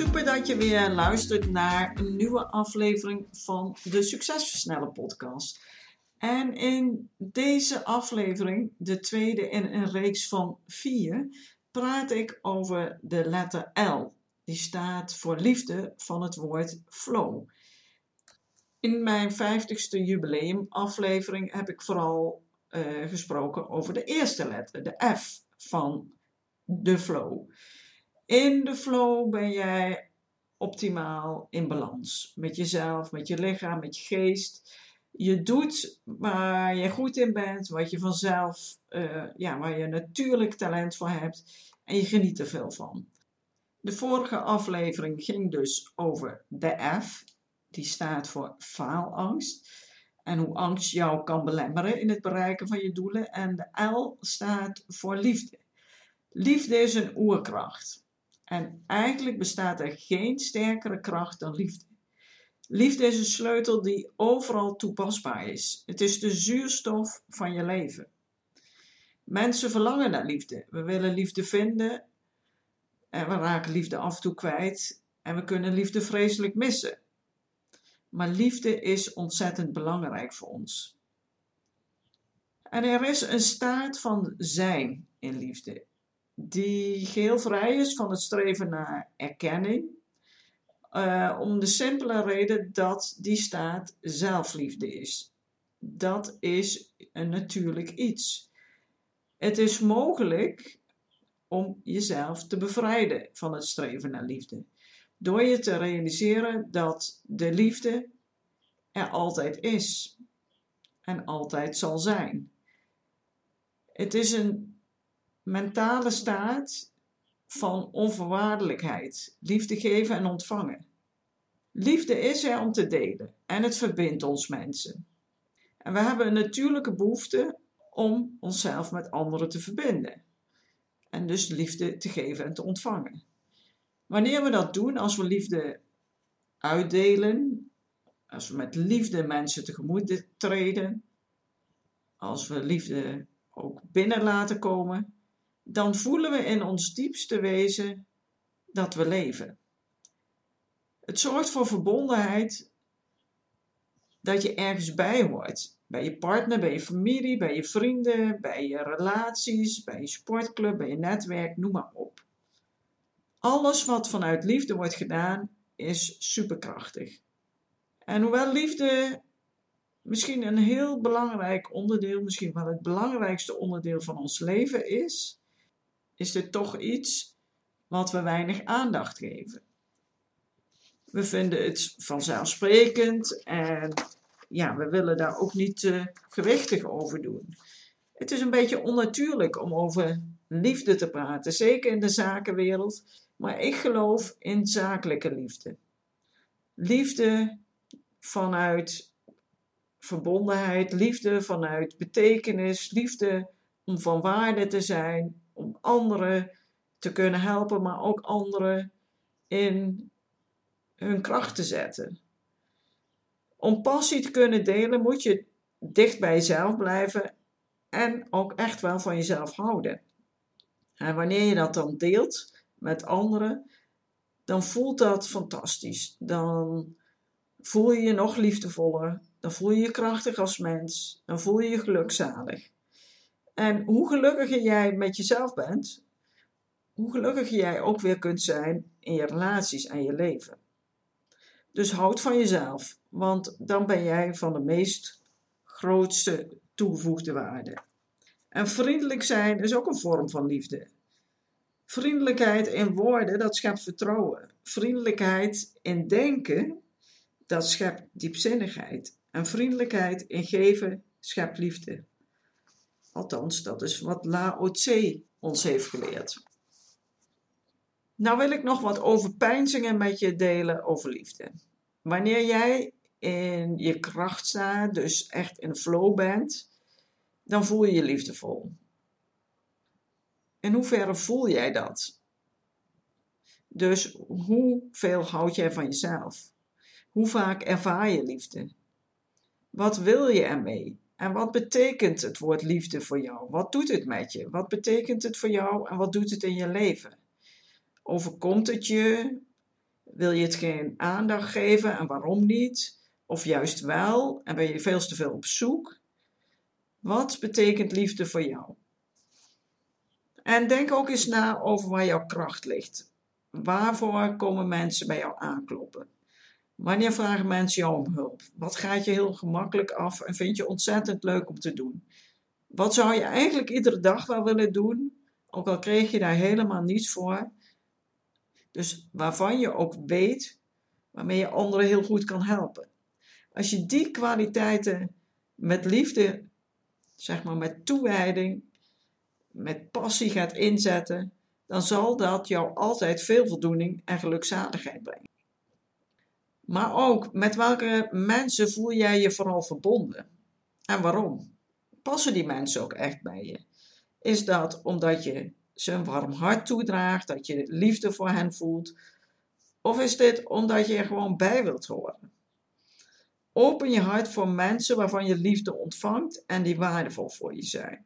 Super dat je weer luistert naar een nieuwe aflevering van de Succesversneller podcast. En in deze aflevering, de tweede in een reeks van vier, praat ik over de letter L. Die staat voor liefde van het woord flow. In mijn 50ste jubileumaflevering heb ik vooral uh, gesproken over de eerste letter, de F van de flow. In de flow ben jij optimaal in balans met jezelf, met je lichaam, met je geest. Je doet waar je goed in bent, wat je vanzelf, uh, ja, waar je natuurlijk talent voor hebt en je geniet er veel van. De vorige aflevering ging dus over de F, die staat voor faalangst. En hoe angst jou kan belemmeren in het bereiken van je doelen. En de L staat voor liefde. Liefde is een oerkracht. En eigenlijk bestaat er geen sterkere kracht dan liefde. Liefde is een sleutel die overal toepasbaar is. Het is de zuurstof van je leven. Mensen verlangen naar liefde. We willen liefde vinden en we raken liefde af en toe kwijt en we kunnen liefde vreselijk missen. Maar liefde is ontzettend belangrijk voor ons. En er is een staat van zijn in liefde, die geheel vrij is van het streven naar erkenning, uh, om de simpele reden dat die staat zelfliefde is. Dat is een natuurlijk iets. Het is mogelijk om jezelf te bevrijden van het streven naar liefde. Door je te realiseren dat de liefde er altijd is en altijd zal zijn. Het is een mentale staat van onvoorwaardelijkheid, liefde geven en ontvangen. Liefde is er om te delen en het verbindt ons mensen. En we hebben een natuurlijke behoefte om onszelf met anderen te verbinden. En dus liefde te geven en te ontvangen. Wanneer we dat doen, als we liefde uitdelen, als we met liefde mensen tegemoet treden, als we liefde ook binnen laten komen, dan voelen we in ons diepste wezen dat we leven. Het zorgt voor verbondenheid dat je ergens bij hoort. Bij je partner, bij je familie, bij je vrienden, bij je relaties, bij je sportclub, bij je netwerk, noem maar op. Alles wat vanuit liefde wordt gedaan is superkrachtig. En hoewel liefde misschien een heel belangrijk onderdeel, misschien wel het belangrijkste onderdeel van ons leven is, is dit toch iets wat we weinig aandacht geven. We vinden het vanzelfsprekend en ja, we willen daar ook niet gewichtig over doen. Het is een beetje onnatuurlijk om over liefde te praten, zeker in de zakenwereld. Maar ik geloof in zakelijke liefde. Liefde vanuit verbondenheid, liefde vanuit betekenis, liefde om van waarde te zijn, om anderen te kunnen helpen, maar ook anderen in hun kracht te zetten. Om passie te kunnen delen moet je dicht bij jezelf blijven en ook echt wel van jezelf houden. En wanneer je dat dan deelt met anderen, dan voelt dat fantastisch. Dan voel je je nog liefdevoller, dan voel je je krachtig als mens, dan voel je je gelukzalig. En hoe gelukkiger jij met jezelf bent, hoe gelukkiger jij ook weer kunt zijn in je relaties en je leven. Dus houd van jezelf, want dan ben jij van de meest grootste toegevoegde waarde. En vriendelijk zijn is ook een vorm van liefde. Vriendelijkheid in woorden, dat schept vertrouwen. Vriendelijkheid in denken, dat schept diepzinnigheid. En vriendelijkheid in geven schept liefde. Althans, dat is wat Lao Tse ons heeft geleerd. Nou wil ik nog wat overpeinzingen met je delen over liefde. Wanneer jij in je kracht staat, dus echt in flow bent, dan voel je je liefdevol. In hoeverre voel jij dat? Dus hoeveel houd jij van jezelf? Hoe vaak ervaar je liefde? Wat wil je ermee? En wat betekent het woord liefde voor jou? Wat doet het met je? Wat betekent het voor jou en wat doet het in je leven? Overkomt het je? Wil je het geen aandacht geven en waarom niet? Of juist wel en ben je veel te veel op zoek? Wat betekent liefde voor jou? En denk ook eens na over waar jouw kracht ligt. Waarvoor komen mensen bij jou aankloppen? Wanneer vragen mensen jou om hulp? Wat gaat je heel gemakkelijk af en vind je ontzettend leuk om te doen? Wat zou je eigenlijk iedere dag wel willen doen, ook al kreeg je daar helemaal niets voor? Dus waarvan je ook weet waarmee je anderen heel goed kan helpen. Als je die kwaliteiten met liefde, zeg maar met toewijding, met passie gaat inzetten, dan zal dat jou altijd veel voldoening en gelukzaligheid brengen. Maar ook met welke mensen voel jij je vooral verbonden? En waarom? Passen die mensen ook echt bij je? Is dat omdat je ze een warm hart toedraagt, dat je liefde voor hen voelt? Of is dit omdat je er gewoon bij wilt horen? Open je hart voor mensen waarvan je liefde ontvangt en die waardevol voor je zijn.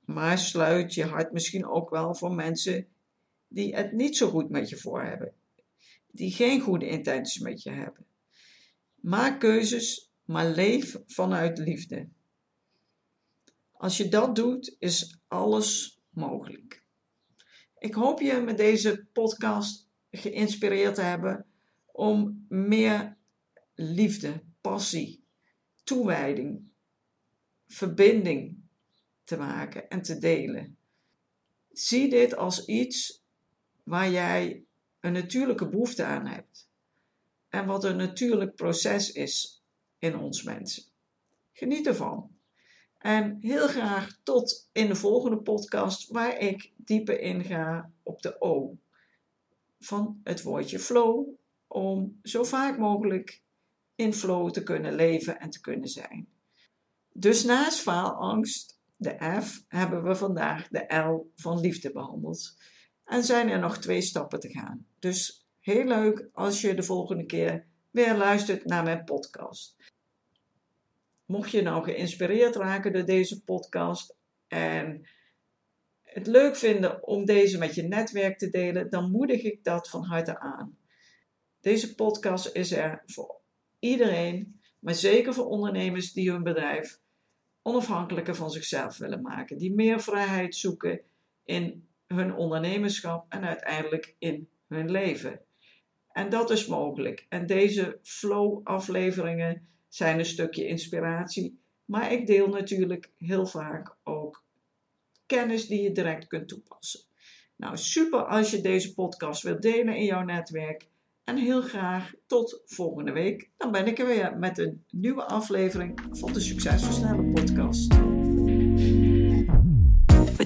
Maar sluit je hart misschien ook wel voor mensen die het niet zo goed met je voor hebben, die geen goede intenties met je hebben. Maak keuzes, maar leef vanuit liefde. Als je dat doet, is alles mogelijk. Ik hoop je met deze podcast geïnspireerd te hebben om meer liefde, passie, toewijding, verbinding te maken en te delen. Zie dit als iets waar jij een natuurlijke behoefte aan hebt en wat een natuurlijk proces is in ons mensen. Geniet ervan. En heel graag tot in de volgende podcast, waar ik dieper inga op de O van het woordje flow, om zo vaak mogelijk in flow te kunnen leven en te kunnen zijn. Dus naast faalangst, de F, hebben we vandaag de L van liefde behandeld. En zijn er nog twee stappen te gaan. Dus heel leuk als je de volgende keer weer luistert naar mijn podcast. Mocht je nou geïnspireerd raken door deze podcast en het leuk vinden om deze met je netwerk te delen, dan moedig ik dat van harte aan. Deze podcast is er voor iedereen, maar zeker voor ondernemers die hun bedrijf onafhankelijker van zichzelf willen maken, die meer vrijheid zoeken in hun ondernemerschap en uiteindelijk in hun leven. En dat is mogelijk. En deze flow-afleveringen zijn een stukje inspiratie, maar ik deel natuurlijk heel vaak ook kennis die je direct kunt toepassen. Nou, super als je deze podcast wilt delen in jouw netwerk. En heel graag tot volgende week. Dan ben ik er weer met een nieuwe aflevering van de Succesversnellen podcast.